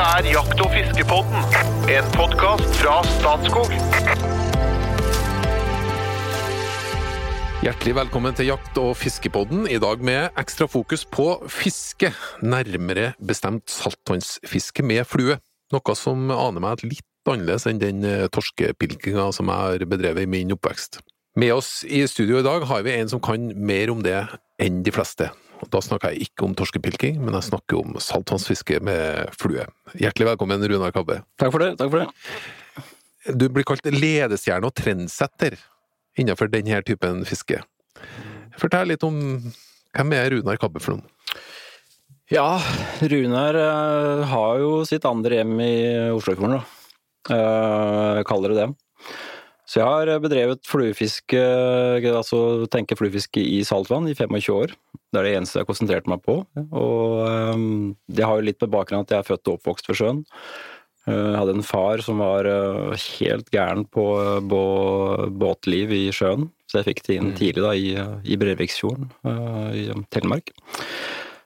Dette er Jakt- og fiskepodden, en podkast fra Statskog. Hjertelig velkommen til Jakt- og fiskepodden, i dag med ekstra fokus på fiske. Nærmere bestemt saltvannsfiske med flue. Noe som aner meg litt annerledes enn den eh, torskepilkinga som jeg har bedrevet i min oppvekst. Med oss i studio i dag har vi en som kan mer om det enn de fleste. Og Da snakker jeg ikke om torskepilking, men jeg snakker om saltvannsfiske med flue. Hjertelig velkommen, Runar Kabbe. Takk for det. takk for det. Du blir kalt ledestjerne og trendsetter innenfor denne typen fiske. Fortell litt om hvem er Runar Kabbe for noen? Ja, Runar eh, har jo sitt andre hjem i Oslofjorden, da. Jeg kaller det det. Så jeg har bedrevet fluefiske, altså tenke fluefiske i saltvann i 25 år. Det er det eneste jeg har konsentrert meg på. Og eh, det har jo litt med bakgrunn at jeg er født og oppvokst ved sjøen. Eh, Jeg hadde en far som var eh, helt gæren på eh, bå- båtliv i sjøen, så jeg fikk det inn tidlig da i, i Breviksfjorden eh, i Telemark.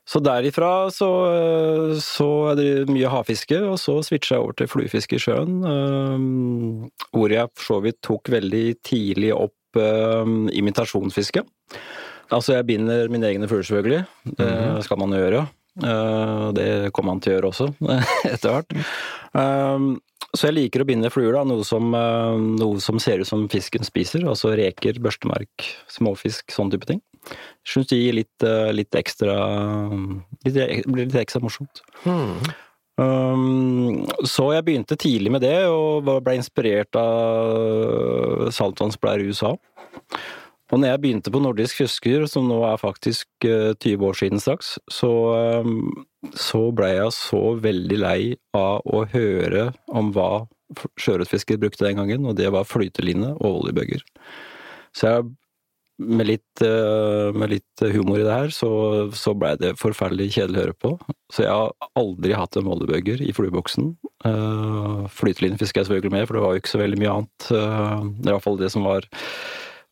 Så derifra så, eh, så er det mye havfiske, og så switcha jeg over til fluefiske i sjøen. eh, Hvor jeg for så vidt tok veldig tidlig opp eh, imitasjonsfiske. Altså jeg binder mine egne fugler, selvfølgelig. Det skal man gjøre. Det kommer man til å gjøre også, etter hvert. Så jeg liker å binde fluer, da, noe som, noe som ser ut som fisken spiser. Altså reker, børstemark, småfisk, sånn type ting. Syns det gir litt, eh, litt ekstra litt, blir litt ekstra morsomt. Um, så jeg begynte tidlig med det, og ble inspirert av saltvannsblære i USA. Og når jeg begynte på nordisk fisker, som nå er faktisk eh, 20 år siden straks, så, um, så ble jeg så veldig lei av å høre om hva sjøørretfiskere brukte den gangen, og det var flyteline og oljebøger. Så jeg, med litt, eh, med litt humor i det her, så, så blei det forferdelig kjedelig å høre på. Så jeg har aldri hatt en oljebøgger i flueboksen. Uh, Flyteline fisker jeg selvfølgelig med, for det var jo ikke så veldig mye annet. Uh, i hvert fall det som var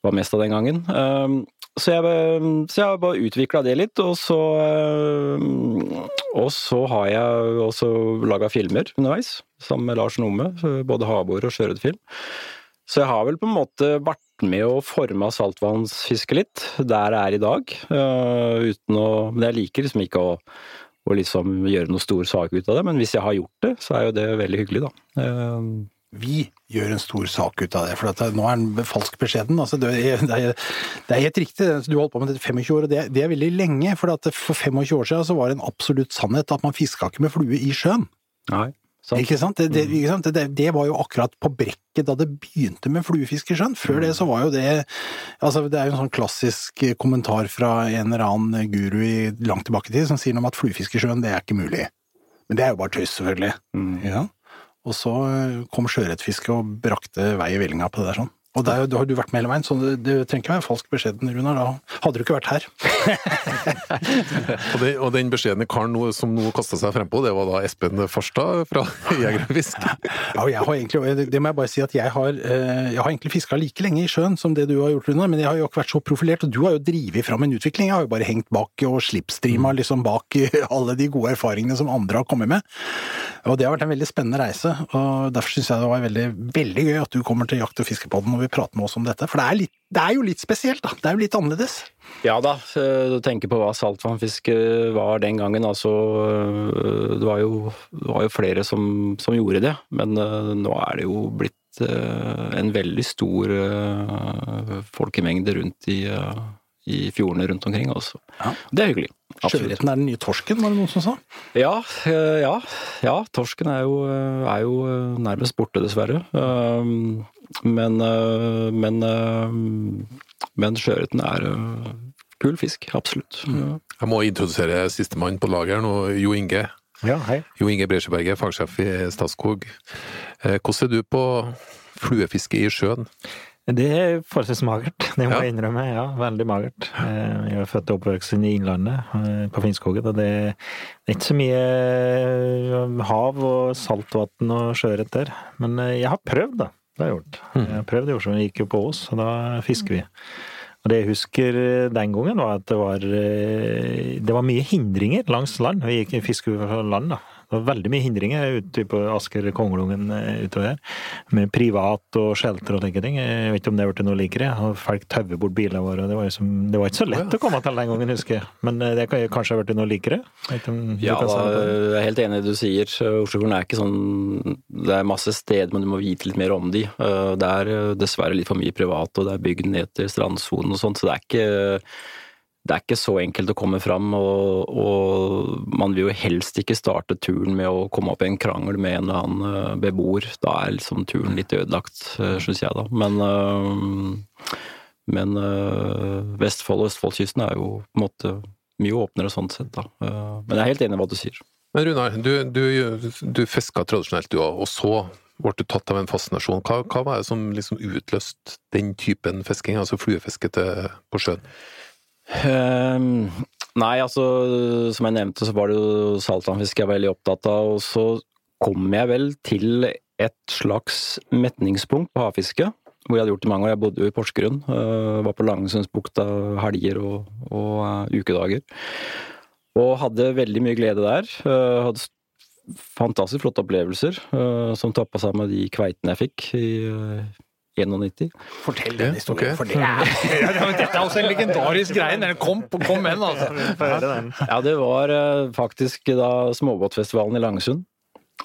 var mest av den gangen. Uh, Så jeg, så jeg har bare utvikla det litt, og så Og så har jeg også laga filmer underveis, sammen med Lars Nome. Både havbord og sjørøverfilm. Så jeg har vel på en måte vært med å forme saltvannsfiske litt, der jeg er i dag. uh, uten å Men jeg liker liksom ikke å, å liksom gjøre noe stor sak ut av det, men hvis jeg har gjort det, så er jo det veldig hyggelig, da. Um, vi gjør en stor sak ut av det, for at nå er den falsk beskjeden. Altså, det, er, det, er, det helt riktig, du har holdt på med det i 25 år, og det, det er veldig lenge. For at for 25 år siden så var det en absolutt sannhet at man fiska ikke med flue i sjøen. nei, sant? Ikke sant? Det, det, ikke sant? Det, det var jo akkurat på brekket da det begynte med fluefiske i sjøen. Før det så var jo det altså Det er jo en sånn klassisk kommentar fra en eller annen guru i langt tilbake i tid som sier noe om at fluefiske i sjøen, det er ikke mulig. Men det er jo bare tøys, selvfølgelig. Mm. Ja. Og så eh, kom sjøørretfisket og brakte vei i vellinga på det der sånn. Og der, har du vært med hele veien, så det, det trenger ikke være falsk beskjeden, Runar. Da hadde du ikke vært her. Og, det, og den beskjedne karen som nå kasta seg frempå, det var da Espen Farstad fra Jeger og Fisk. Ja, og jeg har egentlig, det må jeg bare si at jeg har, eh, jeg har egentlig fiska like lenge i sjøen som det du har gjort, Runar, men jeg har jo ikke vært så profilert, og du har jo drevet fram en utvikling. Jeg har jo bare hengt bak og slipstreama liksom bak alle de gode erfaringene som andre har kommet med. Og det har vært en veldig spennende reise, og derfor syns jeg det var veldig, veldig gøy at du kommer til Jakt- og fiskepodden og vil prate med oss om dette. For det er, litt, det er jo litt spesielt, da. Det er jo litt annerledes. Ja da, du tenker på hva saltvannfiske var den gangen. Altså, eh, det var jo, det var jo flere som, som gjorde det, men eh, nå er det jo blitt eh, en veldig stor folkemengde rundt i, i fjordene rundt omkring. Også. Ja. Det er hyggelig. Sjøørreten er den nye torsken, var det noen som sa? Ja, ja, ja, torsken er jo, er jo nærmest borte, dessverre. Men, eh, men, eh, men sjøørreten er eh, kul fisk, absolutt. Mm. Jeg må introdusere sistemann på laget her nå, Jo Inge. Ja, hei. Jo Inge Bresjeberget, fagsjef i Statskog. Eh, Hvordan ser du på fluefiske i sjøen? Det er forholdsvis magert, det må Ja. jeg innrømme. Ja, veldig magert. Jeg er født og oppvokst i Innlandet, på Finnskogen, og det er ikke så mye hav og saltvann og sjøørret der. Men jeg har prøvd, da. Det har jeg gjort. Jeg har prøvd i Oslo, jeg gikk jo på Ås, og da fisker vi. Og det jeg husker eh, den gangen, var at det var, eh, det var mye hindringer langs land. Vi gikk fisker fra land, da. Det var veldig mye hindringer ute på Asker Kongelungen eh, utover her. Med privat og shelter og slike ting. Jeg vet ikke om det blitt noe likere. Folk tauer bort bilene våre. Det var, liksom, det var ikke så lett å komme til den gangen, husker jeg. Men eh, det kan kanskje ha blitt noe likere? Ja, da, jeg er helt enig i det du sier. Oslofjorden er ikke sånn Det er masse steder, men du må vite litt mer om de. Eh, Det er dessverre litt for mye privat, og det er bygd ned til strandsonen og sånt, så det er ikke det er ikke så enkelt å komme fram, og, og man vil jo helst ikke starte turen med å komme opp i en krangel med en eller annen eh, beboer. Da er liksom turen litt ødelagt, syns jeg da. Men, øh, men Vestfold og Østfoldkysten er jo på en måte mye åpnere sånn sett, da. Eh, Men jeg er helt enig i hva du sier. Men Runar, du, du, du fiska tradisjonelt du òg, og så ble du tatt av en fascinasjon. Hva, hva var det som liksom utløste den typen fisking, altså fluefiske på sjøen? Ehm, nei, altså som jeg nevnte, så var det jo saltvannsfiske jeg var veldig opptatt av. Og så kom jeg vel til et slags metningspunkt på havfiske, hvor jeg hadde gjort det mange år. Jeg bodde jo i Porsgrunn, Uh, var på Langesundsbukta helger og, og uh, ukedager. Og hadde veldig mye glede der. Uh, hadde fantastisk flotte opplevelser som tappa seg med de kveitene jeg fikk i 91. Fortell den historien, okay. for det er ja, Dette er også en legendarisk greie. Den Kom, kom med den, altså. Ja, det var eh, faktisk da småbåtfestivalen i Langesund.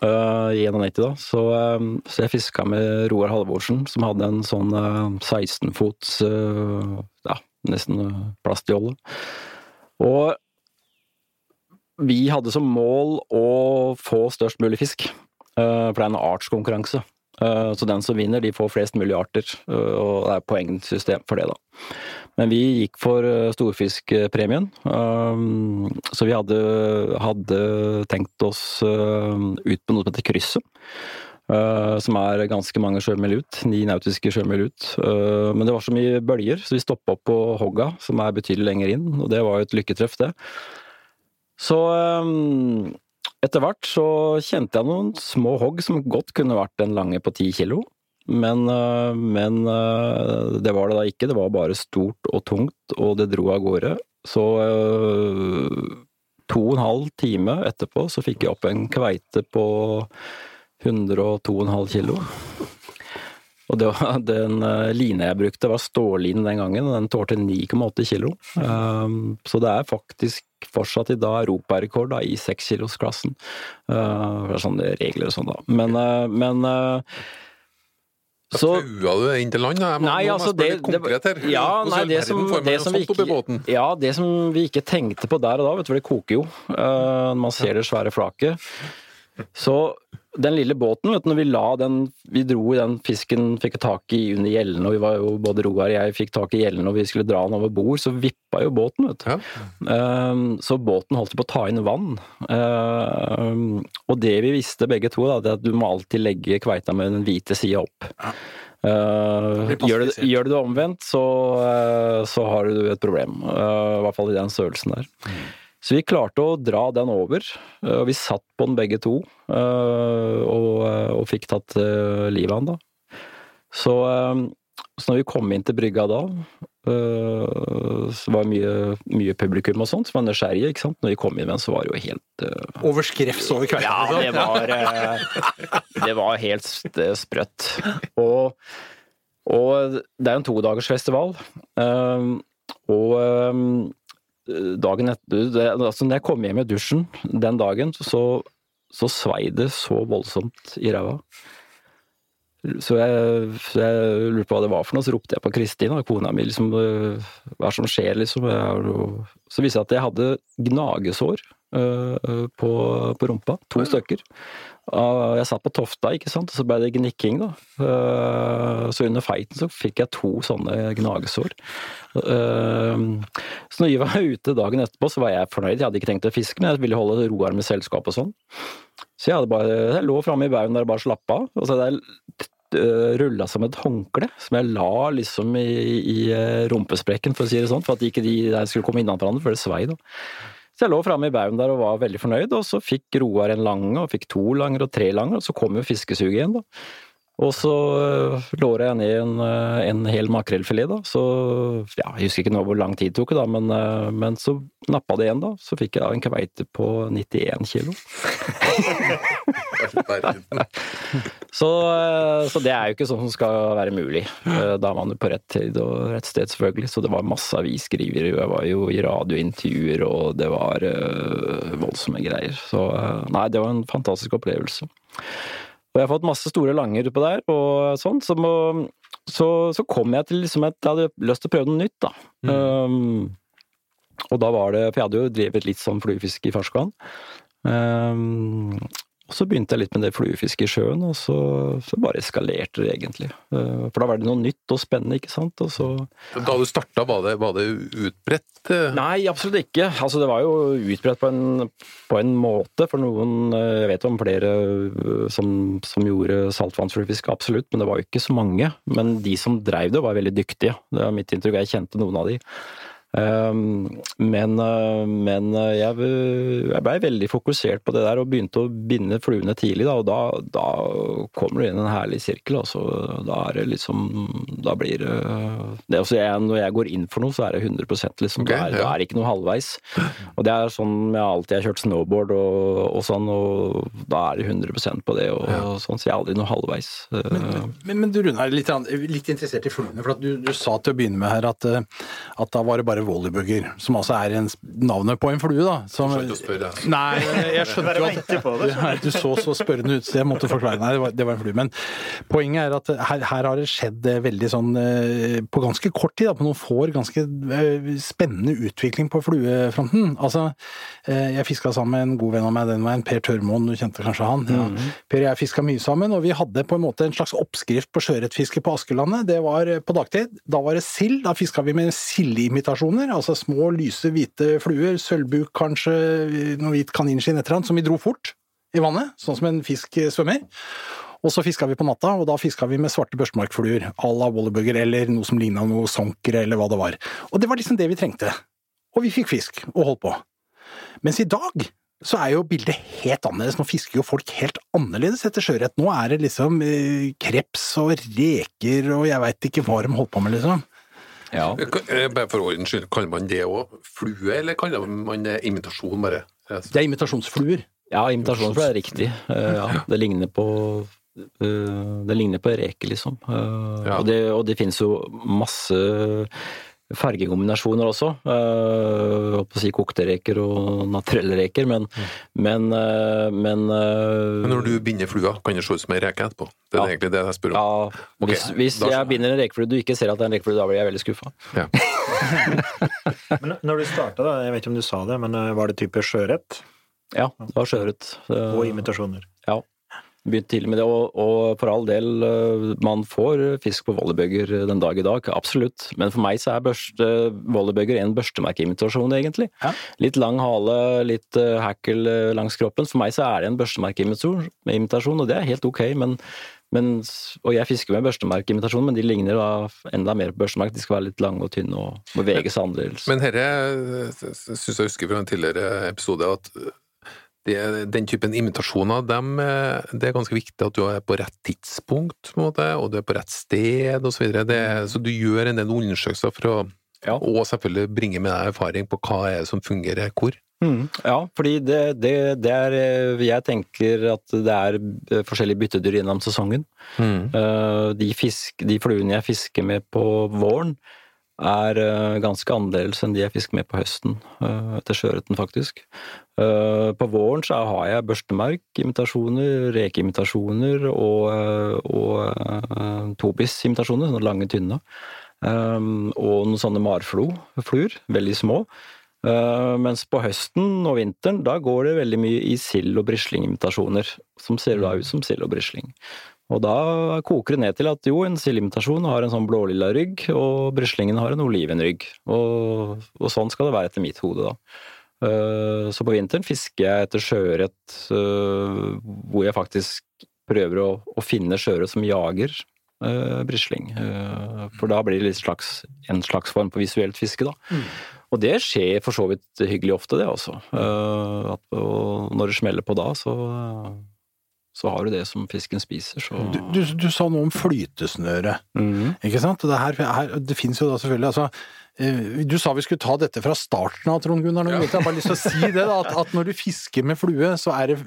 eh, I 91, da. Så, uh, så jeg fiska med Roar Halvorsen, som hadde en sånn uh, 16 fots Ja, nesten plastjolle. Og vi hadde som mål å få størst mulig fisk. eh, For det er en artskonkurranse. Eh, Så den som vinner, de får flest mulig arter. eh, Og det er poengsystem for det, da. Men vi gikk for eh, storfiskpremien. Så vi hadde, hadde tenkt oss ut på noe som heter Krysset. Som er ganske mange sjømil ut. Ni nautiske sjømil ut. Men det var så mye bølger, så vi stoppa opp på Hogga, som er betydelig lenger inn. Og det var jo et lykketreff, det. Så etter hvert så kjente jeg noen små hogg som godt kunne vært den lange på ti kilo. Men, øh, men øh, det var det da ikke. Det var bare stort og tungt, og det dro av gårde. Så øh, to og en halv time etterpå så fikk jeg opp en kveite på 102,5 kilo. Og det var, den line jeg brukte var ståline den gangen, og den tålte 9,8 kilo. Um, så det er faktisk fortsatt i dag europarekord i sekskilosklassen. Uh, det er sånne regler og sånn, da. Men, uh, men uh, så Taua du inn til land? Jeg må, Nei, altså det, konkret her. Ja, nei, det som, det som ikke? Ja, det som vi ikke tenkte på der og da, vet du, for det koker jo uh, når man ser det svære flaket. Så den lille båten, vet du, når vi la den Vi dro i den fisken, fikk tak i under gjellene, og vi var jo både Roar og jeg fikk tak i gjellene, og vi skulle dra den over bord, så vippa jo båten, vet du. Ja. Um, så båten holdt på å ta inn vann. Um, og det vi visste begge to, da, det er at du må alltid legge kveita med den hvite sida opp. Uh, gjør, du, gjør du det omvendt, så, uh, så har du et problem. Uh, I hvert fall i den størrelsen der. Så vi klarte å dra den over, uh, og vi satt på den begge to. uh, og, uh, og fikk tatt uh, livet av den, da. Så, så når vi kom inn til brygga da, uh, så var det mye, mye publikum og sånt som var nysgjerrige. ikke sant? Når vi kom inn med den, så var det jo helt uh, Over skrevs over kvelden. ja, det var, eh, det var helt sprøtt. Og, og det er jo en todagersfestival. Um, og dagen etter det, altså Når jeg kom hjem i dusjen den dagen, så, så svei det så voldsomt i ræva. Så jeg, så jeg lurte på hva det var for noe, så ropte jeg på Kristin, og kona mi liksom øh, Hva er det som skjer, liksom? Så viste det seg at jeg hadde gnagesår øh, på, på rumpa. To stykker. Jeg satt på tofta, ikke sant, og så ble det gnikking, da. Eh, Så under feiten så fikk jeg to sånne gnagesår. Eh, Så når vi var ute dagen etterpå, så var jeg fornøyd. Jeg hadde ikke tenkt å fiske, men jeg ville holde Roar med selskap og sånn. Så jeg bare, jeg lå framme i baugen der og bare slappa av. Og så hadde jeg rulla som et håndkle, som jeg la liksom i, i eh, rumpesprekken, for å si det sånn, for at ikke de der skulle komme innan hverandre, for det svei, da. Så jeg lå framme i baugen der og var veldig fornøyd, og så fikk Roar en lange, og fikk to langer og tre langer, og så kom jo fiskesuget igjen, da. Og så øh, låra jeg ned en, øh, en hel makrellfilet, da. Så ja, jeg husker ikke nå hvor lang tid det tok, da, men, øh, men så nappa det igjen, da. Så fikk jeg da en kveite på 91 kilo. Så, så det er jo ikke sånn som skal være mulig. Eh, Da er man jo på rett tid og rett sted, selvfølgelig. Så det var masse avisskrivere. Jeg var jo i radiointervjuer, og det var øh, voldsomme greier. Så nei, det var en fantastisk opplevelse. Og jeg har fått masse store langer utpå der, og sånn, så, må, så, så kom jeg til liksom at jeg hadde lyst til å prøve noe nytt, da. Um, og da var det For jeg hadde jo drevet litt sånn fluefiske i ferskvann. Um, og så begynte jeg litt med det fluefiske i sjøen, og så, så bare eskalerte det egentlig. Uh, for da var det noe nytt og spennende, ikke sant. Og så Da du starta, var det, var det utbredt? eh? Nei, absolutt ikke. Altså, det var jo utbredt på en, på en måte for noen eh, Jeg vet om flere eh, som, som gjorde saltvannsfluefiske, absolutt, men det var jo ikke så mange. Men de som dreiv det, var veldig dyktige. Det var mitt inntrykk. Jeg kjente noen av de. Um, men eh, men eh, jeg, jeg blei veldig fokusert på det der og begynte å binde fluene tidlig, da, og da, da kommer du inn i en herlig sirkel. Altså, da er det liksom Da blir det, det altså jeg, Når jeg går inn for noe, så er det 100 liksom. Okay, da, er, ja. da er det ikke noe halvveis. Og det er sånn jeg alltid har kjørt snowboard og, og sånn, og da er det 100% på det, og, og sånn, så jeg er aldri noe halvveis. Men, Men, men du Rune, er litt, litt interessert i fluene. for at du, du sa til å begynne med her at, eh, at da var det bare volleybugger, som altså er en, navnet på en flue, da. Som, Skjønte å spørre. Nei, jeg skjønte jo at. Nei, Du så så spørrende ut, så jeg måtte forklare. Nei, det var, det var en flue. Men poenget er at her, her har det skjedd eh, veldig sånn eh, På ganske kort tid, da, på noen få år, ganske eh, spennende utvikling på fluefronten. Altså, jeg fiska sammen med en god venn av meg den veien, Per Tørmoen, du kjente kanskje han? Ja. Per og jeg fiska mye sammen, og vi hadde på en måte en slags oppskrift på sjøørretfiske på Askelandet. Det var på dagtid. Da var det sild. Da fiska vi med sildeimitasjoner, altså små, lyse, hvite fluer. Sølvbuk kanskje, noe hvit kaninskinn, et eller annet, som vi dro fort i vannet, sånn som en fisk eh, svømmer. Og så fiska vi på natta, og da fiska vi med svarte børstemarkfluer à la Wallerbugger eller noe som ligna noe sonkere eller hva det var. Og det var liksom det vi trengte. Og vi fikk fisk, og holdt på. Mens i dag så er jo bildet helt annerledes. Nå fisker jo folk helt annerledes etter sjøørret. Nå er det liksom eh, kreps og reker og jeg veit ikke hva de holdt på med, liksom. Ja. Eh, Bare for ordens skyld, kaller man det òg flue, eller kaller man det imitasjon, bare? Det er imitasjonsfluer. Ja, imitasjonsfluer er riktig. Eh, ja, det ligner på eh, det ligner på reke, liksom. Ja. og, det, og det finnes jo masse fargekombinasjoner også. Jeg holdt på å si kokte reker og naturelle reker, men men, eh, men, eh, Men når du binder flua, kan det se ut som ei reke etterpå? Det er Ja. egentlig det jeg spør om. ja, okay. Hvis, hvis da jeg binder en rekeflue du ikke ser at det er en rekeflue, da blir jeg veldig skuffa. Ja. Men når du starta, jeg vet ikke om du sa det, men eh, var det type sjøørret Ja, det var sjøørret. Eh, og imitasjoner? Ja. Begynte tidlig med det, og, og for all del, eh, man får fisk på volleybøger den dag i dag, absolutt. Men for meg så er børste, volleybøger en børstemerkeimitasjon, egentlig. Ja. Litt lang hale, litt eh, langs kroppen. For meg så er det en børstemerkeimitasjon, og det er helt ok, men men, og jeg fisker med børstemerkimitasjon, men de ligner da enda mer på børstemerk. De skal være litt lange og tynne og bevege seg annerledes. Men dette syns jeg husker fra en tidligere episode at det, den typen imitasjoner, dem, eh, det er ganske viktig at du er på rett tidspunkt, på måte, og du er på rett sted osv. Så. Det- så du gjør en del undersøkelser for å Ja. og selvfølgelig bringe med deg erfaring på hva er det som fungerer hvor. Mm, ja, fordi det, det, det er eh, Jeg tenker at det er eh, forskjellige byttedyr gjennom sesongen. Mm. De, fisk, de fluene jeg fisker med på våren, er eh, ganske annerledes enn de jeg fisker med på høsten, eh, etter sjøørreten faktisk. Eh, På våren så har jeg børstemerkimitasjoner, rekeimitasjoner og, og tobisimitasjoner, sånne lange, tynne. Og noen sånne marflo-fluer, veldig små. Mens på høsten og vinteren, da går det veldig mye i sild- og brislingimitasjoner, som ser da ut som sild og brisling. Og da koker det ned til at jo, en sildimitasjon har en sånn blålilla rygg, og brislingen har en olivenrygg. Og, og sånn skal det være etter mitt hode, da. Uh, så på vinteren fisker jeg etter sjøørret uh, hvor jeg faktisk prøver å, å finne sjøørret som jager uh, brisling. Uh, for da blir det slags, en slags form for visuelt fiske, da. Og det skjer for så vidt hyggelig ofte, det også. Uh, at, og når det smeller på da, så, så har du det som fisken spiser, så Du, du, du sa noe om flytesnøre, Mhm. ikke sant? Det, her, her, det finnes jo da selvfølgelig altså Du sa vi skulle ta dette fra starten av, Trond Gunnar. Ja. Jeg har bare lyst til å si det, da, at, at når du fisker med flue, så er det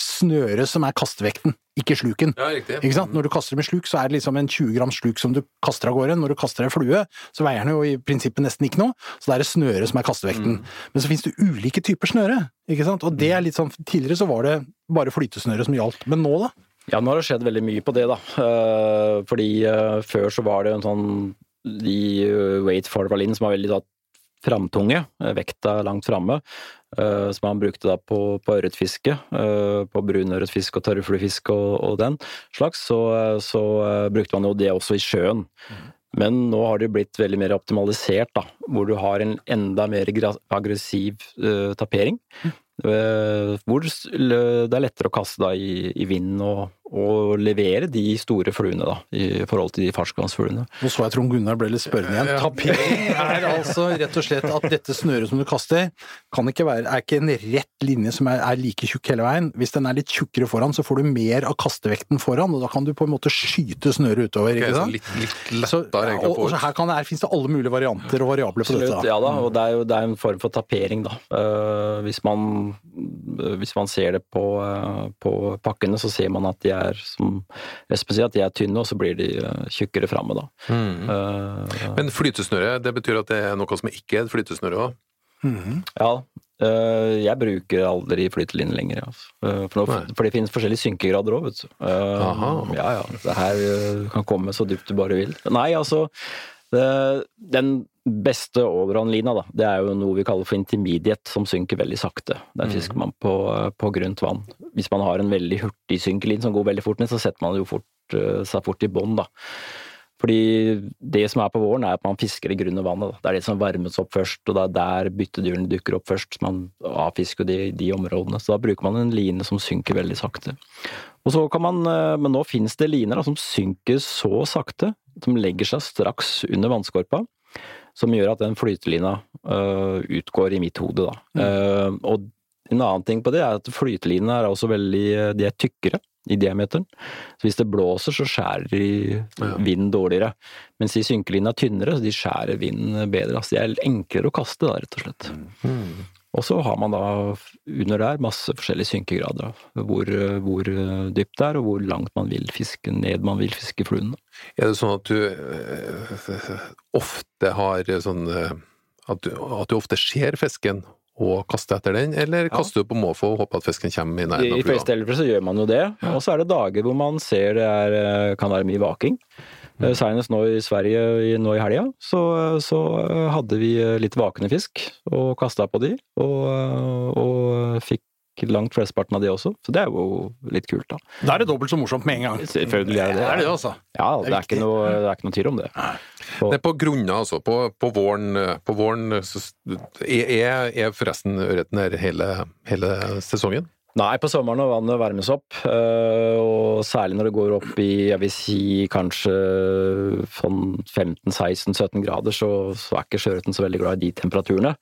snøret som er kastevekten, ikke sluken. Ja. Ikke sant? Når du kaster med sluk, så er det liksom en 20 grams sluk som du kaster av gårde. Når du kaster ei flue, så veier den jo i prinsippet nesten ikke noe, så det er det snøret som er kastevekten. Men så finnes det ulike typer snøre, ikke sant? Og det er litt sånn Tidligere så var det bare flytesnøre som gjaldt, men nå da? Ja, nå har det skjedd veldig mye på det, da. Eh, fordi eh, før så var det en sånn De Wait weight forward som var veldig da framtunge, eh, vekta langt framme, eh, som han brukte da på, på ørretfiske, eh, på brunørretfiske og tørrfluefiske og, og den slags, så, eh, så eh, brukte man jo det også i sjøen. Men nå har det blitt veldig mer optimalisert, da, hvor du har en enda mer aggressiv uh, tapering. Eh, hvor det er lettere å kaste da i, i vinden og, og levere de store fluene, da, i forhold til de ferskvannsfluene. Nå så jeg Trond Gunnar ble litt spørrende igjen. Ja. Tapering er altså rett og slett at dette snøret som du kaster, kan ikke være, er ikke en rett linje som er, er like tjukk hele veien. Hvis den er litt tjukkere foran, så får du mer av kastevekten foran, og da kan du på en måte skyte snøret utover. Ikke sant? litt, litt Så, og, og så her, kan det, her finnes det alle mulige varianter og variabler på dette. Da. ja da, og det er jo det er en form for tapering, da. Uh, hvis, man, hvis man ser det på, uh, på pakkene, så ser man at de er, som Espen sier, at de er tynne, og så blir de eh, tjukkere framme, da. Mm. Eh, Men flytesnøre, det betyr at det er noe som ikke er et flytesnøre òg? Mm. Ja, Uh, jeg bruker aldri flytelinje lenger. Altså. Uh, For, nå, for det finnes forskjellige synkegrader òg, vet du. Aha. Ja, ja. Det her kan komme så dypt du bare vil. Nei, altså Den beste allround-lina, da, det er jo noe vi kaller for intermediate, som synker veldig sakte. Der fisker man på, øh, på grunt vann. Hvis man har en veldig hurtig synkelin som går veldig fort ned, så setter man jo fort, øh, seg fort i bånn, da. Fordi det som er på våren, er at man fisker i grunne vannet. Det er det som varmes opp først, og det er der byttedyrene dukker opp først. Man avfisker de, de områdene. Så da bruker man en line som synker veldig sakte. Og så kan man, eh, Men nå finnes det liner da, som synker så sakte, som legger seg straks under vannskorpa. Som gjør at den flytelina øh, utgår i mitt hode, da. Eh, og en annen ting på det er at flytelinene er også veldig De er tykkere i diameteren. Så hvis det blåser, så skjærer de vinden dårligere. Mens de synkelinene er tynnere, så de skjærer vinden bedre. Altså de er enklere å kaste, da, rett og slett. Mm. Og så har man da under der masse forskjellige synkegrader. Hvor, hvor dypt det er, og hvor langt man vil fiske ned man vil fiske fluen. Er det sånn at du eh, ofte har sånn eh, at du, at du ofte ser fisken og kaste etter den, eller kaster du på måfå og håper at fisken kommer i I nærheten av fleste tilfeller så gjør man jo det, og så er det dager hvor man ser det er, eh, kan være mye vaking. Mm. Eh, Senest nå i Sverige nå i helga, så, så eh, hadde vi litt vakende fisk og kasta på de, og, og fikk langt flesteparten av de også. Så det er jo litt kult, da. Da er det dobbelt så morsomt med en gang. Selvfølgelig er det det. Er det, altså. Ja, Det det er ikke noe, det er ikke noe tvil om det. Så. Det er på grunner, altså. På, på våren, på våren så, er, er forresten ørreten her hele, hele sesongen? Nei, på sommeren når vannet varmes opp, øh, og særlig når det går opp i jeg vil si kanskje sånn 15-16-17 grader, så, så er ikke sjøørreten så veldig glad i de temperaturene.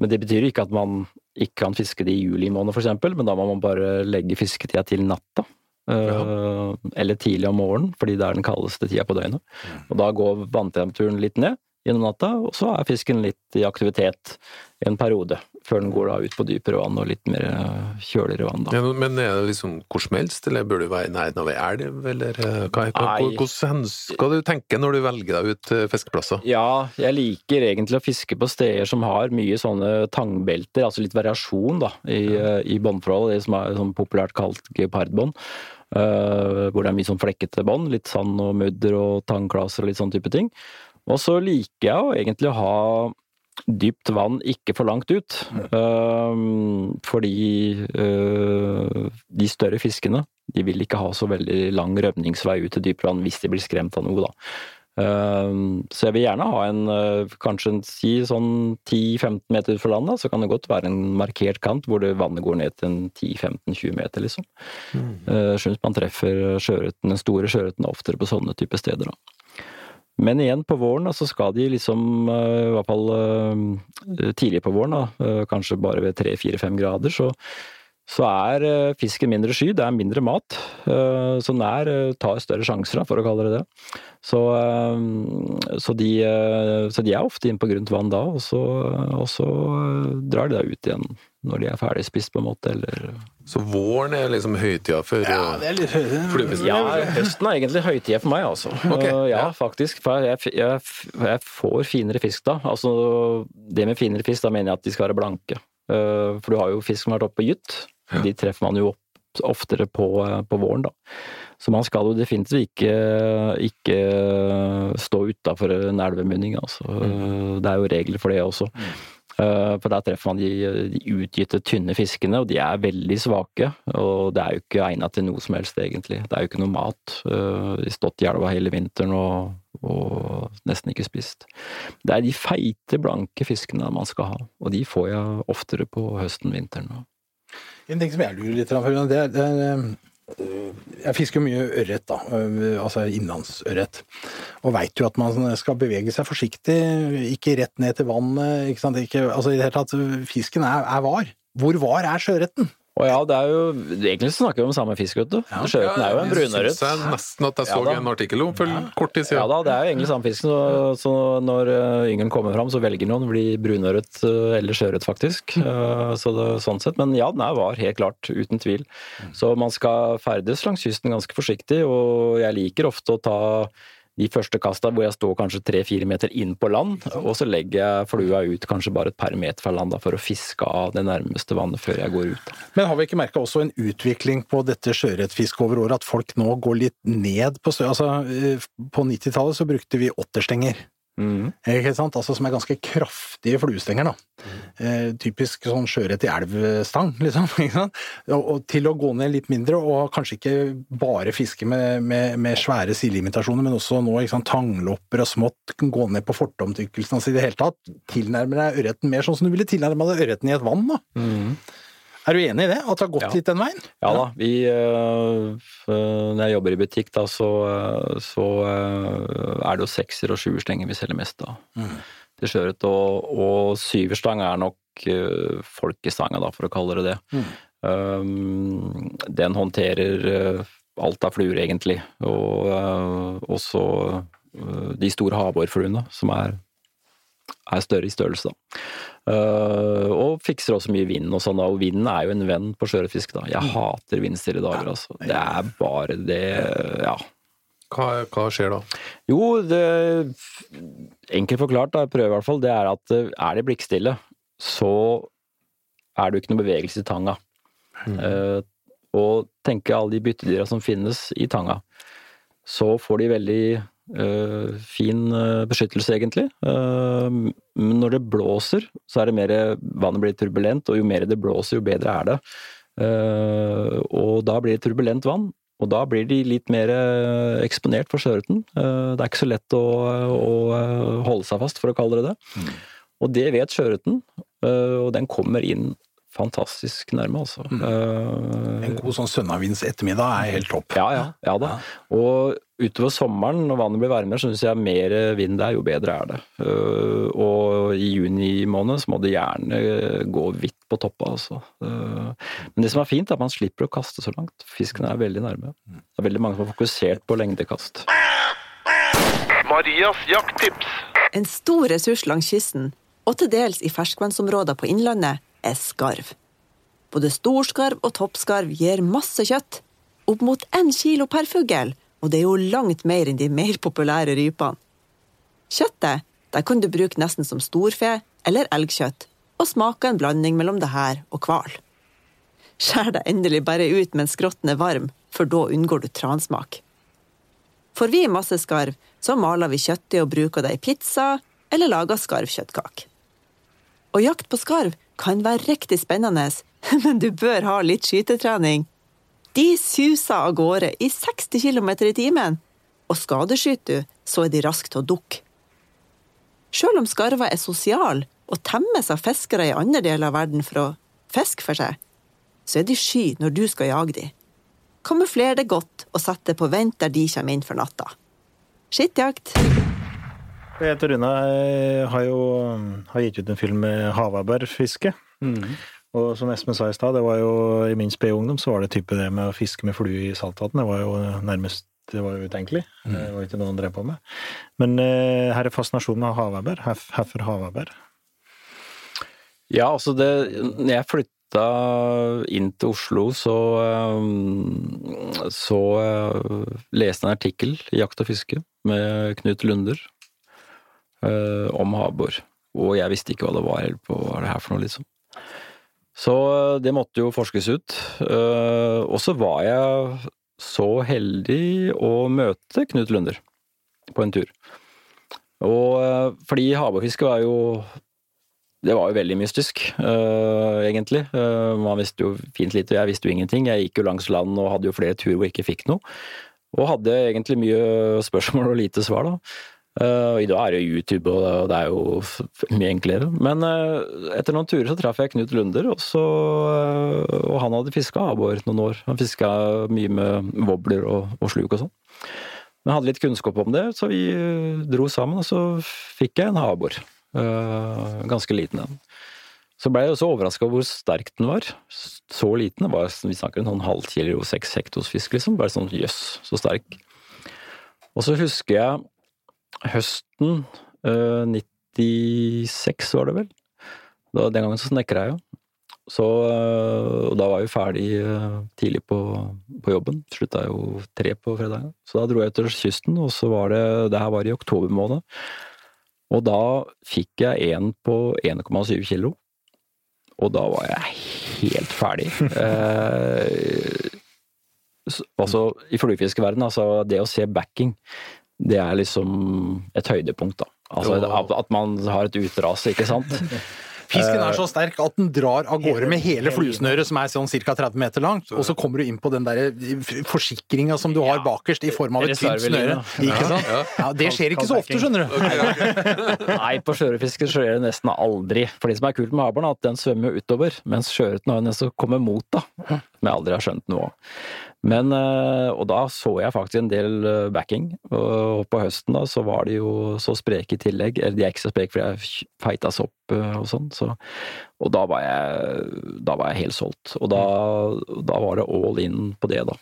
Men det betyr ikke at man ikke kan fiske det i juli måned f.eks., men da må man bare legge fisketida til natta. Ja. Eller tidlig om morgenen, fordi det er den kaldeste tida på døgnet. Og da går vanntemperaturen litt ned gjennom natta, og så er fisken litt i aktivitet i en periode. Før den går da ut på dypere vann og litt mer øh, kjøligere vann. da. Ja, men er det liksom hvor som helst, eller bør du være i nærheten av ei elv, eller eh, hva, hvordan skal du tenke når du velger deg ut eh, fiskeplasser? Ja, jeg liker egentlig å fiske på steder som har mye sånne tangbelter, altså litt variasjon da, i, ja. i båndforholdet, det som er sånn populært kalt geopardbånd. Uh, hvor det er mye sånn flekkete bånd, litt sand og mudder og tangklaser og litt sånn type ting. Og så liker jeg jo egentlig å ha dypt vann ikke for langt ut. eh, fordi uh, de større fiskene de vil ikke ha så veldig lang rømningsvei ut til dypt vann hvis de blir skremt av noe, da. Eh, Så jeg vil gjerne ha en kanskje en, si sånn 10-15 meter ut fra land, da, så kan det godt være en markert kant hvor det vannet går ned til en 10-15-20 meter, liksom. Eh, Syns man treffer sjøørreten, den store sjøørreten oftere på sånne type steder, da. Men igjen, på våren så skal de liksom, eh, i hvert fall eh, tidlig på våren, eh, kanskje bare ved 3-4-5 grader, så, så er eh, fisken mindre sky, det er mindre mat. eh, Så eh, tar større sjanser, for å kalle det det. Så, eh, så, de, eh, så de er ofte inne på grunt vann da, og så, og så eh, drar de da ut igjen når de er ferdig spist, på en måte, eller Så våren er liksom høytida for Ja, eh, det er litt Fluefiske. Ja, høsten er egentlig høytida for meg, altså. Ok, Eh, ja, faktisk. For jeg, jeg, jeg får finere fisk da. Altså, det med finere fisk, da mener jeg at de skal være blanke. Eh, For du har jo fisk som har vært oppe på gytt. De treffer man jo opp oftere på, eh, på våren, da. Så man skal jo definitivt ikke, ikke stå utafor en elvemunning, altså. Eh, Det er jo regler for det også. Eh, For der treffer man de, de utgitte, tynne fiskene, og de er veldig svake. Og det er jo ikke egnet til noe som helst, egentlig. Det er jo ikke noe mat. Eh, De har stått i elva hele vinteren og, og nesten ikke spist. Det er de feite, blanke fiskene man skal ha, og de får jeg oftere på høsten, vinteren. En ting som jeg lurer litt på, det er, øh, Jeg fisker mye ørret, da. øh, Altså innlandsørret. Og veit jo at man skal bevege seg forsiktig, ikke rett ned til vannet. Ikke sant? Ikke, altså i det hele tatt, fisken er, er var. Hvor var er sjøørreten? Og ja, det er jo Egentlig så snakker vi om samme fisk, vet du. Sjøørreten er jo en Jeg brunørret. synes syns nesten at jeg så Ja en artikkel om for kort tid Ja da, det er jo egentlig samme fisken, så, så når uh, yngelen kommer fram, så velger noen å bli brunøret uh, eller sjøørret, faktisk. Uh, så det, sånn sett. Men ja, den var, helt klart. Uten tvil. Så man skal ferdes langs kysten ganske forsiktig, og jeg liker ofte å ta de første kasta hvor jeg står kanskje tre-fire meter inn på land, og så legger jeg flua ut kanskje bare et par meter fra land da, for å fiske av det nærmeste vannet før jeg går ut. Da. Men har vi ikke merka også en utvikling på dette sjøørretfisket over året, at folk nå går litt ned på stø... Altså, øh, på 90-tallet så brukte vi åtterstenger. Ikke sant? Altså, som er ganske kraftige fluestenger, da. Eh, typisk sånn sjøørret i elvstang, liksom. Og, og til å gå ned litt mindre, og kanskje ikke bare fiske med, med, med svære sildeimitasjoner, men også nå tanglopper og smått, gå ned på fortomtykkelsen, altså i det hele tatt tilnærme deg ørreten mer sånn som du ville tilnærma deg ørreten i et vann, da. Er du enig i det? At det har gått Ja. litt den veien? Ja da, vi øh, Når jeg jobber i butikk, da, så, øh, så øh, er det jo sekser og sjuerstenger vi selger mest av. Til sjøørret. Og, og syverstang er nok øh, folkestanga, da, for å kalle det det. Um, den håndterer alt av fluer, egentlig. Og også de store havårfluene, som er, er større i størrelse, da. Uh, og fikser også mye vind og sånn, da. og vinden er jo en venn på sjøørretfisk, da. Jeg hater vindstille dager, altså. Det er bare det, ja. Hva, hva skjer da? Jo, det Enkelt forklart, da, jeg prøver i hvert fall, det er at eh, er det blikkstille, så er det jo ikke noe bevegelse i tanga. Eh, og tenke alle de byttedyra som finnes i tanga, så får de veldig fin eh, beskyttelse, egentlig. Eh, men når det blåser, så er det mer Vannet blir turbulent, og jo mer det blåser, jo bedre er det. Eh, og da blir det turbulent vann, og da blir de litt mer eh, eksponert for sjøørreten. Eh, Det er ikke så lett å, å eh, holde seg fast, for å kalle det det. Og det vet sjøørreten, eh, og den kommer inn fantastisk nærme, altså. Eh, En god sånn sønnavinds ettermiddag er helt topp. ja, ja, ja da. Og utover sommeren, når vannet blir varmere, så syns jeg mer vind det er, jo bedre er det. Uh, Og i juni måned så må det gjerne gå hvitt på toppa, altså. Uh, Men det som er fint, er at man slipper å kaste så langt. Fisken er veldig nærme. Det er veldig mange som har fokusert på lengdekast. Marias jakttips. En stor ressurs langs kysten, og til dels i ferskvannsområder på Innlandet, er skarv. Både storskarv og toppskarv gir masse kjøtt. Opp mot én kilo per fugl, og det er jo langt mer enn de mer populære rypene. Kjøttet der kan du bruke nesten som storfe eller elgkjøtt, og smake en blanding mellom det her og hval. Skjær deg endelig bare ut mens skrotten er varm, for da unngår du transmak. Får vi masse skarv, så maler vi kjøttet og bruker det i pizza, eller lager skarvkjøttkake. Og jakt på skarv kan være riktig spennende, men du bør ha litt skytetrening. De suser av gårde i 60 km i timen, og skadeskyter du, så er de raske til å dukke. Selv om skarver er sosiale og temmes av fiskere i andre deler av verden for å fiske for seg, så er de sky når du skal jage dem. Kamufler det godt og sett det på vent der de kommer inn for natta. Skittjakt. Jeg heter Rune. Jeg har jo har gitt ut en film med havabbørfiske. Og som Espen sa i stad, det var jo i min spede ungdom så var det type det med å fiske med flue i saltvann. Det var jo nærmest det var jo utenkelig. Det var ikke noe han drev på med. Men uh, her er fascinasjonen av havabber. Hvorfor Herfor havabber. Ja, altså det Når jeg flytta inn til Oslo, så eh, så eh, leste jeg en artikkel i Jakt og fiske med Knut Lunder eh, om havbor. Og jeg visste ikke hva det var, eller på hva det her for noe, liksom. Så eh, det måtte jo forskes ut. Uh, Og så var jeg så heldig å møte Knut Lunder på en tur. Og fordi havbordfiske var jo det var jo veldig mystisk, uh, egentlig. Uh, man visste jo fint lite, jeg visste jo ingenting. Jeg gikk jo langs land og hadde jo flere turer hvor jeg ikke fikk noe. Og hadde egentlig mye spørsmål og lite svar, da. Uh, I dag er det jo YouTube, og det er jo mye enklere. Men uh, etter noen turer så traff jeg Knut Lunder, og, så, uh, og han hadde fiska abbor noen år. Han fiska mye med wobbler og, og sluk og sånn. Men hadde litt kunnskap om det, så vi dro sammen, og så fikk jeg en abbor. Ganske liten en. Så ble jeg også overraska over hvor sterk den var. Så liten. Var, vi snakker en sånn halv seks hektos fisk, liksom. Bare sånn jøss, så sterk. Og så husker jeg høsten uh, 96, var det vel. Da, den gangen så snekra jeg jo. Så, øh, og da var jeg jo ferdig øh, tidlig på, på jobben. Slutta jo tre på fredagen. Så da dro jeg til kysten, og så var det Det her var i oktober måned. Og da fikk jeg en på 1,7 kilo. Og da var jeg helt ferdig. eh, altså, i fluefiskeverdenen, altså det å se backing, det er liksom et høydepunkt, da. Altså at, man har et utras, ikke sant. Fisken er så sterk at den drar av gårde med hele fluesnøret, som er sånn ca. 30 meter langt, og så kommer du inn på den der forsikringa som du har bakerst i form av et tynt snøre. Ikke sant? Ja, det skjer ikke så ofte, skjønner du. Nei, på sjøørretfiske skjer det nesten aldri. For det som er kult med abboren, er at den svømmer jo utover, mens sjøørreten har en som kommer mot, da. Som jeg aldri har skjønt noe av. Men, eh, og da så jeg faktisk en del eh, backing, og på høsten da så var de jo så spreke i tillegg. Eller de er ikke så spreke fordi jeg feitas opp eh, og sånn, så Og da var jeg, da var jeg helt solgt. Og da, da var det all in på det, da.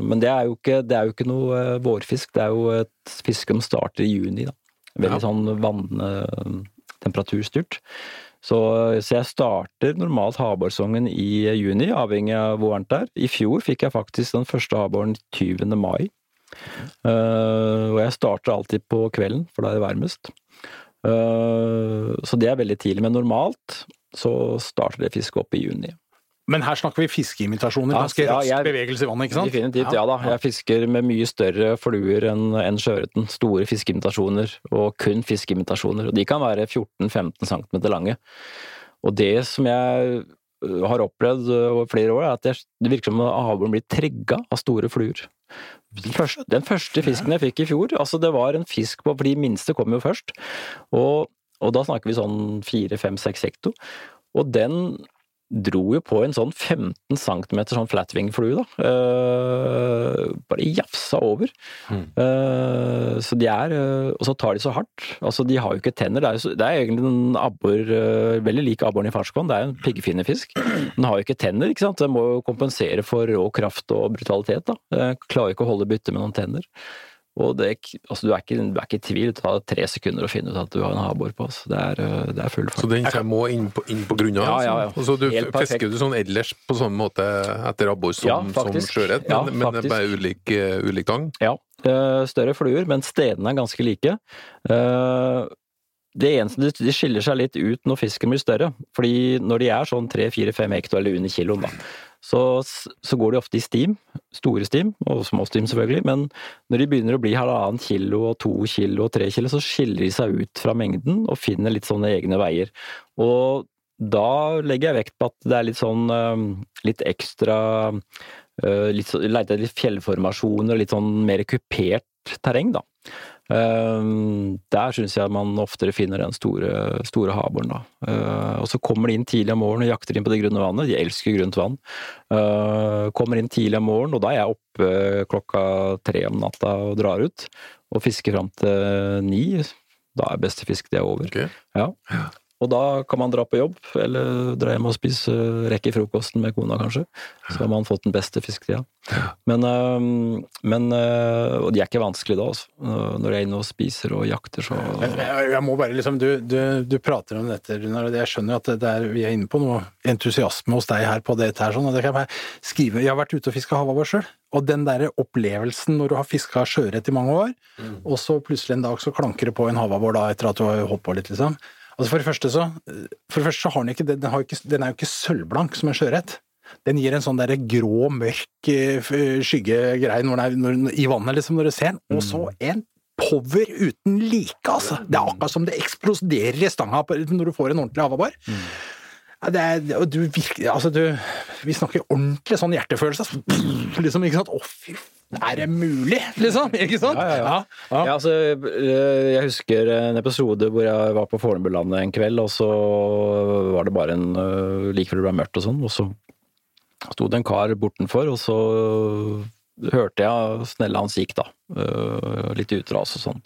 Men det er jo ikke, det er jo ikke noe vårfisk, det er jo et fiske som starter i juni, da. Veldig sånn vanntemperaturstyrt. Så, så jeg starter normalt havbårsesongen i juni, avhengig av hvor varmt det er. I fjor fikk jeg faktisk den første havbåren 20. mai. Uh, og jeg starter alltid på kvelden, for da er det varmest. Uh, så det er veldig tidlig. Men normalt så starter det fisket opp i juni. Men her snakker vi fiskeimitasjoner. Ganske ja, rask bevegelse i vannet, ikke sant? Definitivt, ja, da. Jeg fisker med mye større fluer enn en sjøørreten. Store fiskeimitasjoner, og kun fiskeimitasjoner. Og de kan være 14-15 cm lange. Og det som jeg har opplevd over flere år, er at jeg, det virker som havbjørn blir trigga av store fluer. Den første, den første fisken jeg fikk i fjor, altså det var en fisk på For de minste kom jo først. Og, og da snakker vi sånn 4-5-6 hekto. Og den dro jo på en sånn 15 cm sånn flatwing-flue, da. Uh, bare jafsa over. Eh, så de er uh, Og så tar de så hardt. Altså, de har jo ikke tenner. Det er, jo det er egentlig en abbor Veldig lik abboren i ferskvann. Det er jo en piggfinnefisk. Den har jo ikke tenner, ikke sant. Den må jo kompensere for rå kraft og brutalitet, da. Klarer ikke å holde bytte med noen tenner. Og det, altså, du, er ikke, du er ikke i tvil. Det tar tre sekunder å finne ut at du har en havbor på. Altså. Det, er, eh, det er full Så den må inn på, inn på grunna? Ja, ja, ja. altså? Så du fisker du sånn ellers på samme måte etter abbor som, som sjøørret, men, men det er bare ulik, eh, ulik tang? Ja, eh, større fluer, men stedene er ganske like. Det eneste de- de skiller seg litt ut når fisken blir større, fordi når de er sånn 3-4-5 hekto eller under kiloen, da, så, så går de ofte i stim, store stim, og små stim selvfølgelig, men når de begynner å bli halvannen kilo og to kilo og tre kilo, så skiller de seg ut fra mengden og finner litt sånne egne veier. Og da legger jeg vekt på at det er litt sånn litt ekstra eh, litt, etter fjellformasjoner og litt sånn mer kupert terreng, da. Eh, der syns jeg man oftere finner den store, store havboren, da. Eh, og så kommer de inn tidlig om morgenen og jakter inn på det grunne vannet. De elsker grunt vann. Eh, kommer inn tidlig om morgenen, og da er jeg oppe klokka tre om natta og drar ut. Og fisker fram til ni. Da er beste fisk det er over. Okay. Ja. Og da kan man dra på jobb, eller dra hjem og spise rekke frokosten med kona, kanskje. Så har man fått den beste fisketida. Men, øh, men øh, Og de er ikke vanskelige da, altså. Øh, Når jeg er inne og spiser og jakter, så jeg, må bare liksom, du, du, du prater om dette, Runar, og jeg skjønner at det er, vi er inne på noe entusiasme hos deg her på dette her, sånn, og det kan jeg bare skrive. Jeg har vært ute og fiska havabbor sjøl, og den derre opplevelsen når du har fiska sjøørret i mange år, og så plutselig en dag så klanker det på en havabbor da etter at du har holdt på litt, liksom. Altså for det første så, for det første så har den ikke, den, har ikke, den er jo ikke sølvblank som en sjøørret. Den gir en sånn der grå, mørk eh, f- skyggegreie i vannet, liksom, når du ser den. Og så en power uten like, altså! Det er akkurat som det eksploderer i stanga når du får en ordentlig havabbor. Ja, det er, og du virker, altså du, vi snakker ordentlig sånn hjertefølelse. altså. Liksom, ikke sant? Å, fy er det mulig, liksom? Ikke sant? Ja, ja, ja. ja. Altså, øh, jeg husker en episode hvor jeg var på Fornebulandet en kveld, og så var det bare en øh, like før det ble mørkt og sånn, og så sto det en kar bortenfor, og så hørte jeg snella hans gikk, da. øh, Litt utras og sånn.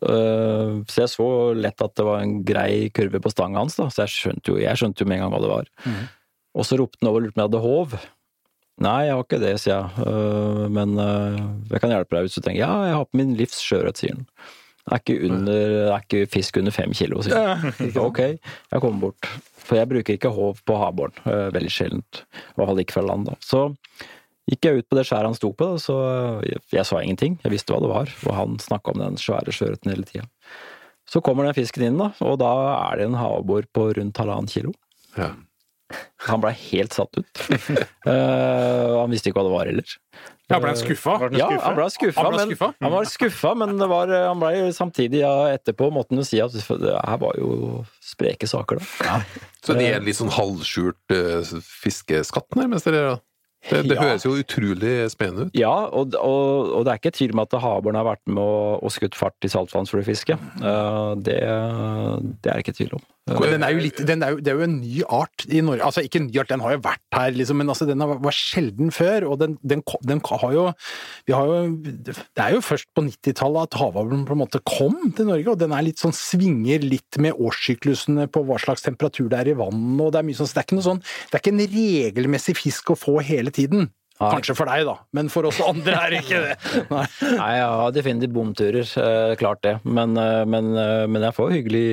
Øh, Så jeg så lett at det var en grei kurve på stanga hans, da, så jeg skjønte jo, jeg skjønte jo med en gang hva det var. Og så ropte han over og lurte på om jeg hadde håv. Nei, jeg har ikke det, sier jeg. Øh, Men øh, jeg kan hjelpe deg hvis du trenger Ja, jeg har på min livs sjøørret, sier han. Det er, ikke under, det er ikke fisk under fem kilo, sier han. Ok, jeg kommer bort. For jeg bruker ikke håv på havbåren. Veldig sjeldent. I hvert fall ikke fra land, da. Så gikk jeg ut på det skjæret han sto på, da, så jeg, jeg sa ingenting. Jeg visste hva det var. Og han snakka om den svære sjøørreten hele tida. Så kommer den fisken inn, da, og da er det en havabbor på rundt halvannen kilo. Ja. Han blei helt satt ut. uh, han visste ikke hva det var heller. Ja, ble han skuffa? Ja, han ble skuffa, Han ble men, skuffa? han var skuffa, men det var, han blei samtidig ja, etterpå måtte han jo si at det her var jo spreke saker, da. Så det er en litt sånn halvskjult uh, fiskeskatt, nærmest? Eller? Det, det Ja. høres jo utrolig spennende ut. Ja, og, og, og det er ikke tvil om at havbåren har vært med og, og skutt fart i saltvannsfluefisket. Uh, det, det er ikke tvil om. Den er jo litt, den er jo, det er jo en ny art i Norge. Altså ikke en ny art, den har jo vært her, liksom, men altså, den har- var sjelden før. Og den, den, den har jo Vi har jo Det er jo først på 90-tallet at havabelen på en måte kom til Norge, og den er litt sånn svinger litt med årssyklusene på hva slags temperatur det er i vannet, og det er mye sånn så Det er ikke noe sånn Det er ikke en regelmessig fisk å få hele tiden. Nei. Kanskje for deg, da, men for oss andre er det ikke det. Nei. Nei, jeg har definitivt bomturer, eh, klart det. Men, eh, men, eh, men jeg får hyggelig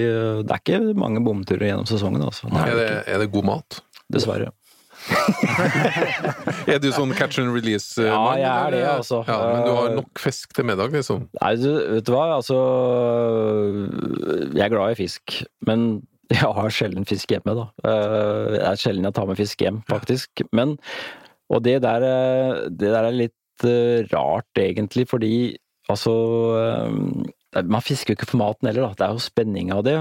Det er ikke mange bomturer gjennom sesongen, altså. Nei, Er det er det god mat? dessverre. Er du sånn catch and release-mann? Ja, jeg er det, altså. Ja, men du har nok fisk til middag, liksom? Nei, du, vet du hva, altså Jeg er glad i fisk, men jeg har sjelden fisk hjemme, da. Eh, Det er sjelden jeg tar med fisk hjem, faktisk. Men Og det der, eh, det der er litt eh, rart, egentlig, fordi altså eh, Man fisker jo ikke for maten heller, da. Det er jo spenning av det.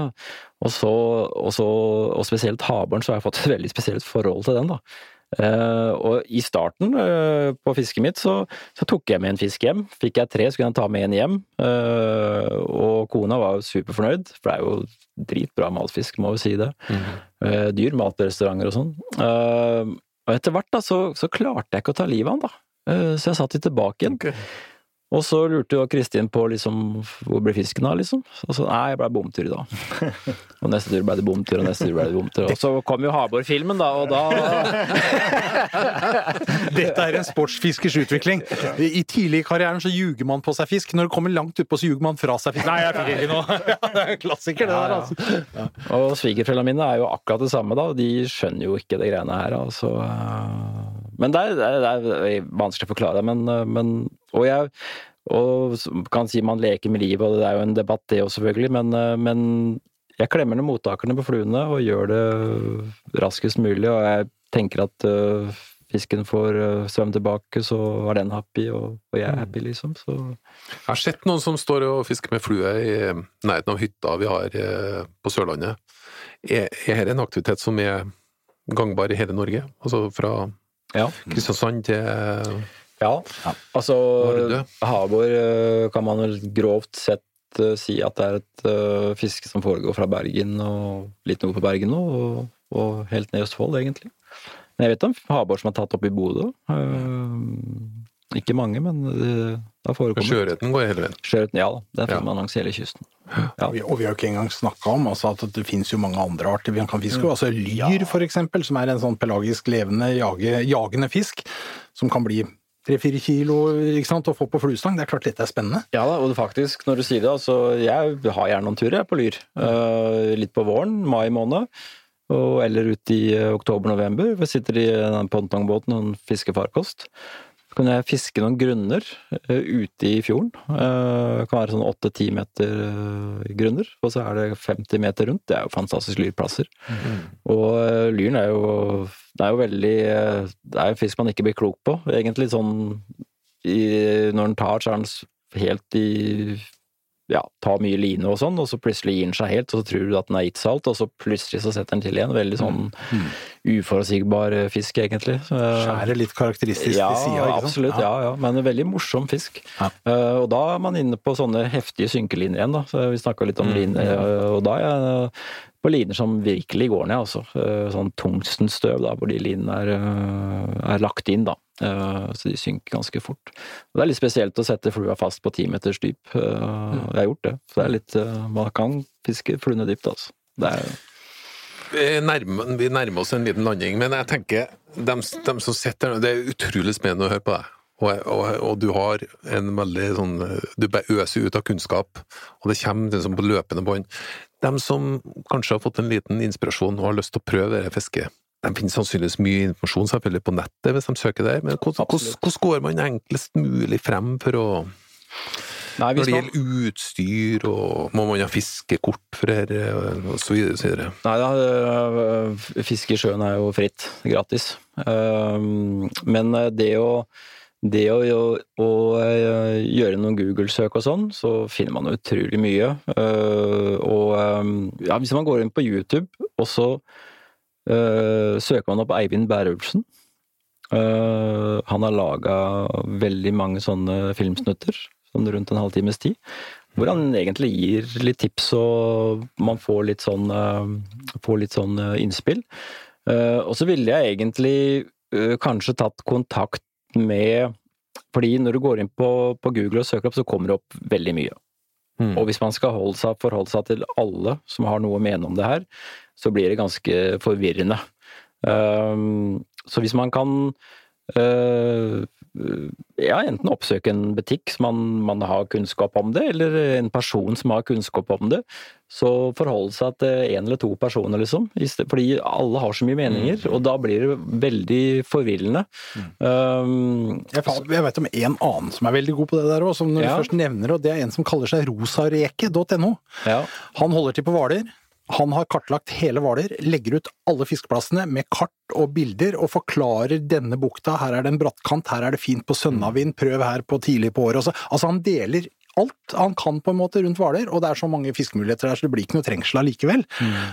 Og så, og så Og spesielt havbåren, så har jeg fått et veldig spesielt forhold til den, da. Uh, og i starten uh, på fisket mitt så, så tok jeg med en fisk hjem. Fikk jeg tre, så kunne jeg ta med en hjem. Uh, og kona var jo superfornøyd, for det er jo dritbra matfisk, må jo si det. Eh, dyr mat på restauranter og sånn. Og etter hvert da, så, så klarte jeg ikke å ta livet av han, da. Eh, så jeg satt litt tilbake igjen. Og så lurte jo Kristin på liksom, hvor ble fisken av, liksom. Og så nei, jeg ble bomtur i dag. Og neste tur ble det bomtur, og neste tur ble det bomtur. Og så kom jo Havbor-filmen, da, og da Dette er en sportsfiskers utvikling. I tidlig i karrieren så ljuger man på seg fisk. Når det kommer langt utpå, så ljuger man fra seg fisk. Nei, jeg fikk ikke noe. Ja, det er en klassiker, det der, altså. Og svigerforeldrene mine er jo akkurat det samme, da. De skjønner jo ikke det greiene her, altså. Men det er, det er, vanskelig å forklare, men, men Og jeg og kan si man leker med livet, og det er jo en debatt det òg, selvfølgelig, men, men jeg klemmer ned mottakerne på fluene og gjør det raskest mulig, og jeg tenker at uh, fisken får uh, svømme tilbake, så er den happy, og, og jeg er happy, liksom. Så Jeg har sett noen som står og fisker med flue i nærheten av hytta vi har uh, på Sørlandet. Er, er dette en aktivitet som er gangbar i hele Norge? Altså fra ja. Kristiansand til Ja, altså Vardø. Øh, kan man vel grovt sett øh, si at det er et uh, fiske som foregår fra Bergen og litt nord på Bergen og, og helt ned i Østfold, egentlig. Men jeg vet om havbår som er tatt opp i Bodø. Uh, ikke mange, men forekommet. Sjøørreten går hele veien. Sjøørreten, ja da. Den Ja. finner man langs hele kysten. Og vi, og vi har jo ikke engang snakka om altså, at det finnes jo mange andre arter vi kan fiske. Altså lyr, for eksempel, som er en sånn pelagisk levende, jage, jagende fisk, som kan bli tre-fire kilo ikke sant, å få på fluestang. Det er klart dette er spennende. Ja da, og faktisk, når du sier det, altså jeg har gjerne noen turer på Lyr. Eh, litt på våren, mai måned. Og, eller ut i eh, oktober-november. Vi sitter i en pongtongbåten og fisker fiskefarkost. Kan jeg fiske noen grunner eh, ute i fjorden. Eh, det kan være sånn åtte-ti meter eh, grunner, og så er det 50 meter rundt. Det er jo fantastiske lyrplasser. Og eh, lyren er jo Det er jo veldig eh, Det er en fisk man ikke blir klok på, egentlig. Sånn i, Når den tar, så er den helt i ja, tar mye line og sånn, og så plutselig gir den seg helt, og så tror du at den er gitt seg alt, og så plutselig så setter den til igjen. Veldig sånn uforutsigbar eh, fisk, egentlig. Skjærer litt karakteristisk ja, til sida. absolutt. Ja. ja, Men en veldig morsom fisk. Ja. Uh, og da er man inne på sånne heftige synkelinjer igjen, da. Så vi snakka litt om liner, eh, og da er jeg på liner som virkelig går ned, altså. Sånn tungstenstøv, da, hvor de linene er, er lagt inn, da. Eh, så de synker ganske fort. Og det er litt spesielt å sette flua fast på ti meters dyp. Eh, Jeg har gjort det. Så det er litt eh, Man kan fiske fluene dypt, altså. Det er Vi nærmer, vi nærmer oss en liten landing, men jeg tenker dem, dem som sitter der, Det er utrolig spennende å høre på deg. Og, og, og du har en veldig sånn Du bare øser ut av kunnskap, og det kommer liksom på løpende bånd. De som kanskje har fått en liten inspirasjon og har lyst til å prøve dette fisket, de finner sannsynligvis mye informasjon selvfølgelig på nettet hvis de søker der, men hvordan, hvordan, går man enklest mulig frem for å Nei, Når det det man- gjelder utstyr, og må man ha fiskekort for dette, osv.? Nei da, øh, fiske i sjøen er jo fritt, gratis. Um, Men det å, det å, å, gjøre noen Google-søk og sånn, så finner man utrolig mye. Og ja, hvis man går inn på YouTube, og så søker man opp Eivind Bærulfsen. Uh, han har laga veldig mange sånne filmsnutter, sånn rundt en halvtimes tid. Hvor han egentlig gir litt tips, og man får litt sånn, eh, får litt sånn eh, innspill. Eh, Og så ville jeg egentlig eh, kanskje tatt kontakt med Fordi når du går inn på, på Google og søker opp, så kommer det opp veldig mye. Mm. Og hvis man skal seg, forholde seg til alle som har noe å mene om det her, så blir det ganske forvirrende. Um, så hvis man kan uh, ja, enten oppsøke en butikk som man, man har kunnskap om det, eller en person som har kunnskap om det, så forholde seg til én eller to personer, liksom. Fordi alle har så mye meninger, og da blir det veldig forvirrende. Um, Jeg, jeg vet om en annen som er veldig god på det der òg, som når Ja. du først nevner det, og det er en som kaller seg rosareke.no. ja. Han holder til på Hvaler. Han har kartlagt hele Hvaler, legger ut alle fiskeplassene med kart og bilder, og forklarer denne bukta, her er det en brattkant, her er det fint på sønnavind, prøv her på tidlig på året. Altså, altså han deler alt han kan på en måte rundt Hvaler, og det er så mange fiskemuligheter der, så det blir ikke noe trengsel allikevel.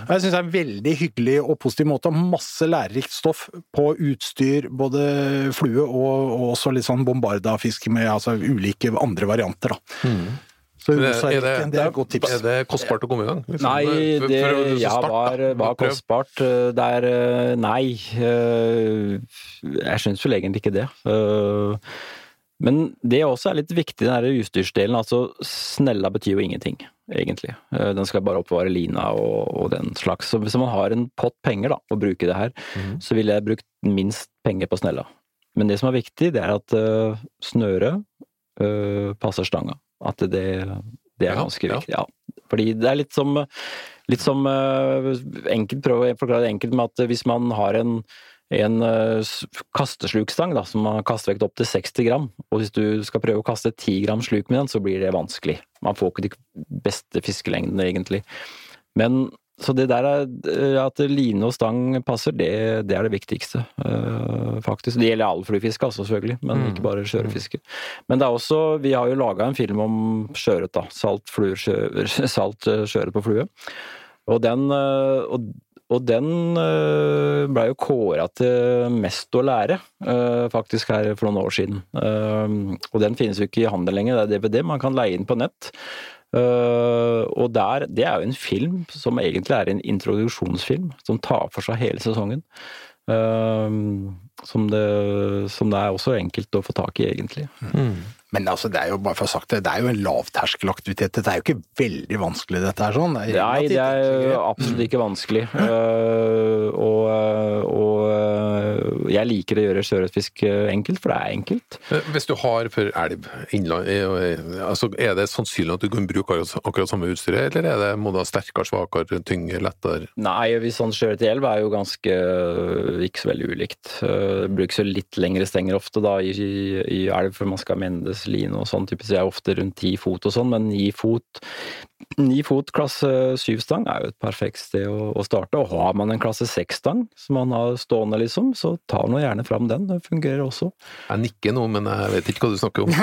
Og Jeg syns det er en veldig hyggelig og positiv måte, og masse lærerikt stoff på utstyr, både flue og, og også litt sånn bombardafiske med altså, ulike andre varianter, da. Så Er det, rosareke, det er et godt tips. er det kostbart å komme i gang? liksom? Nei, For- det for å ja, var, var kostbart. Det er eh, Nei. eh, Jeg syns vel egentlig ikke det. Eh, Men det også er litt viktig, den denne utstyrsdelen. Altså, snella betyr jo ingenting, egentlig. Den skal bare oppvare lina og, og den slags. Så hvis man har en pott penger da, å bruke det her, Mhm. så ville jeg brukt minst penger på snella. Men det som er viktig, det er at uh, snøret uh, passer stanga. At det, det er ganske viktig. Ja. Fordi det er litt som Litt som eh, enkelt, prøve å forklare det enkelt med at hvis man har en, en eh, kasteslukstang da, som har kastevekt opp til 60 gram, og hvis du skal prøve å kaste 10 gram sluk med den, så blir det vanskelig. Man får ikke de beste fiskelengdene, egentlig. Men så det der er, eh, at line og stang passer, det, det er det viktigste, eh, faktisk. Det gjelder all fluefiske, altså, selvfølgelig, men Mm. ikke bare sjøørretfiske. Men det er også, vi har jo laga en film om sjøørret, da. Salt, fluer, sjø, salt eh, sjøørret på flue. Og den, og, og den eh, ble jo kåra til mest å lære, faktisk her for noen år siden. Og den finnes jo ikke i handel lenger, det er DVD, man kan leie inn på nett. Eh, og der, det er jo en film som egentlig er en introduksjonsfilm, som tar for seg hele sesongen. Eh, som, det, som det er også enkelt å få tak i, egentlig. Mm. Men altså, det er jo bare for å ha sagt det, det er jo en lavterskelaktivitet. Dette er jo ikke veldig vanskelig, dette her sånn. Det er Nei, det er relativt absolutt ikke vanskelig. Uh, og, eh, og eh, jeg liker å gjøre sjøørretfisk enkelt, for det er enkelt. Hvis du har for elv innland, altså er det sannsynlig at du kan bruke akkurat, akkurat samme utstyret, eller er det, må du ha sterkere, svakere, tyngre, lettere? Nei, hvis sånn sjøørret i elv er jo ganske ikke så veldig ulikt. Uh, Det brukes jo litt lengre stenger ofte da i, i elv, for man skal mendes line og sånn. Typisk er ofte rundt ti fot og sånn, men ni fot, ni fot klasse syv-stang er jo et perfekt sted å, å starte. Og har man en klasse seks-stang som man har stående, liksom, så ta nå gjerne fram den. Det fungerer også. Jeg nikker nå, men jeg vet ikke hva du snakker om.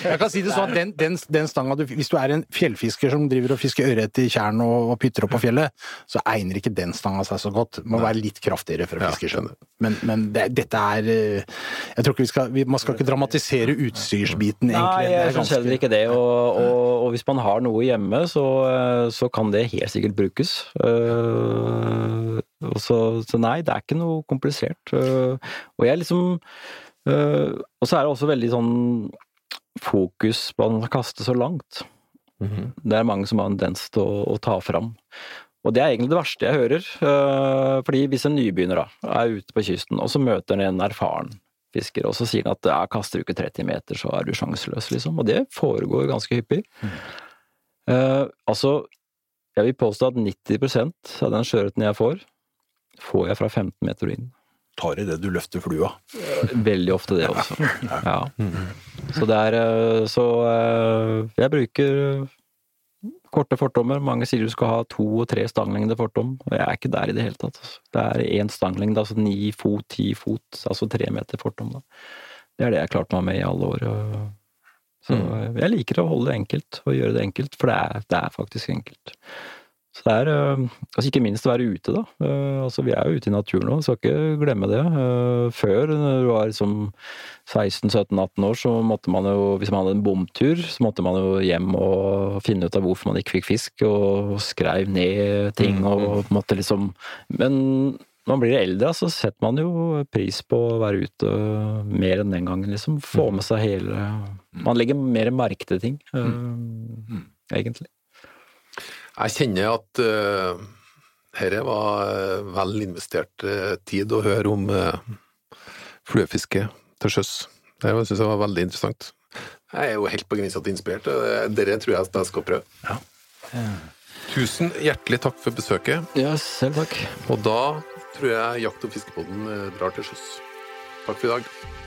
Jeg kan si det sånn at den, den, den stanga du Hvis du er en fjellfisker som driver og fisker ørret i tjern og, og pytter opp på fjellet, så egner ikke den stanga seg så godt. Må være litt kraftigere for å fiske, fiske du. Men, men det, dette er eh, Jeg tror ikke vi skal vi, Man skal ikke dramatisere utstyrsbiten, egentlig. Nei, Det er jeg syns ganske- heller ikke det. Og, og, og hvis man har noe hjemme, så, så kan det helt sikkert brukes. Uh, og så, så nei, det er ikke noe komplisert. Uh, og jeg liksom uh, Og så er det også veldig sånn fokus på at man skal kaste så langt. Mhm. Det er mange som har en tendens til å, å ta fram. Og det er egentlig det verste jeg hører. fordi hvis en nybegynner da, er ute på kysten, og så møter han en erfaren fisker, og så sier han at ja, kaster du ikke 30 meter, så er du sjanseløs, liksom. Og det foregår ganske hyppig. Eh, altså, jeg vil påstå at 90% av den sjøørreten jeg får, får jeg fra 15 meter og inn. Tar i det du løfter flua. Veldig ofte det også. Ja. Så det er eh, Så eh, jeg bruker korte fortommer. Mange sier du skal ha to og tre stanglengde fortom, og jeg er ikke der i det hele tatt. altså. Det er én stanglengde, altså ni fot, ti fot, altså tre meter fortom. da. Det er det jeg har klart meg med i alle år. Så eh, jeg liker å holde det enkelt, og gjøre det enkelt, for det er, det er faktisk enkelt. Så det er øh, altså ikke minst å være ute, da. Øh, altså vi er jo ute i naturen nå, skal ikke glemme det. Øh, før, når du var liksom 16-17-18 år, så måtte man jo, hvis man hadde en bomtur, så måtte man jo hjem og finne ut av hvorfor man ikke fikk fisk, og skrev ned ting og på en måte liksom Men når man blir eldre, så setter man jo pris på å være ute mer enn den gangen, liksom. Få med seg hele Man legger mer merke til ting, egentlig. Jeg kjenner at uh, dette var eh, vel investert eh, tid å høre om uh, fluefiske til sjøs. Det syns jeg var veldig interessant. Jeg er jo helt på grensa til inspirert. og Dette tror jeg at jeg skal prøve. Tusen hjertelig takk for besøket. Ja, selv takk. Og da tror jeg Jakt- og fiskepodden drar til sjøs. Takk for i dag.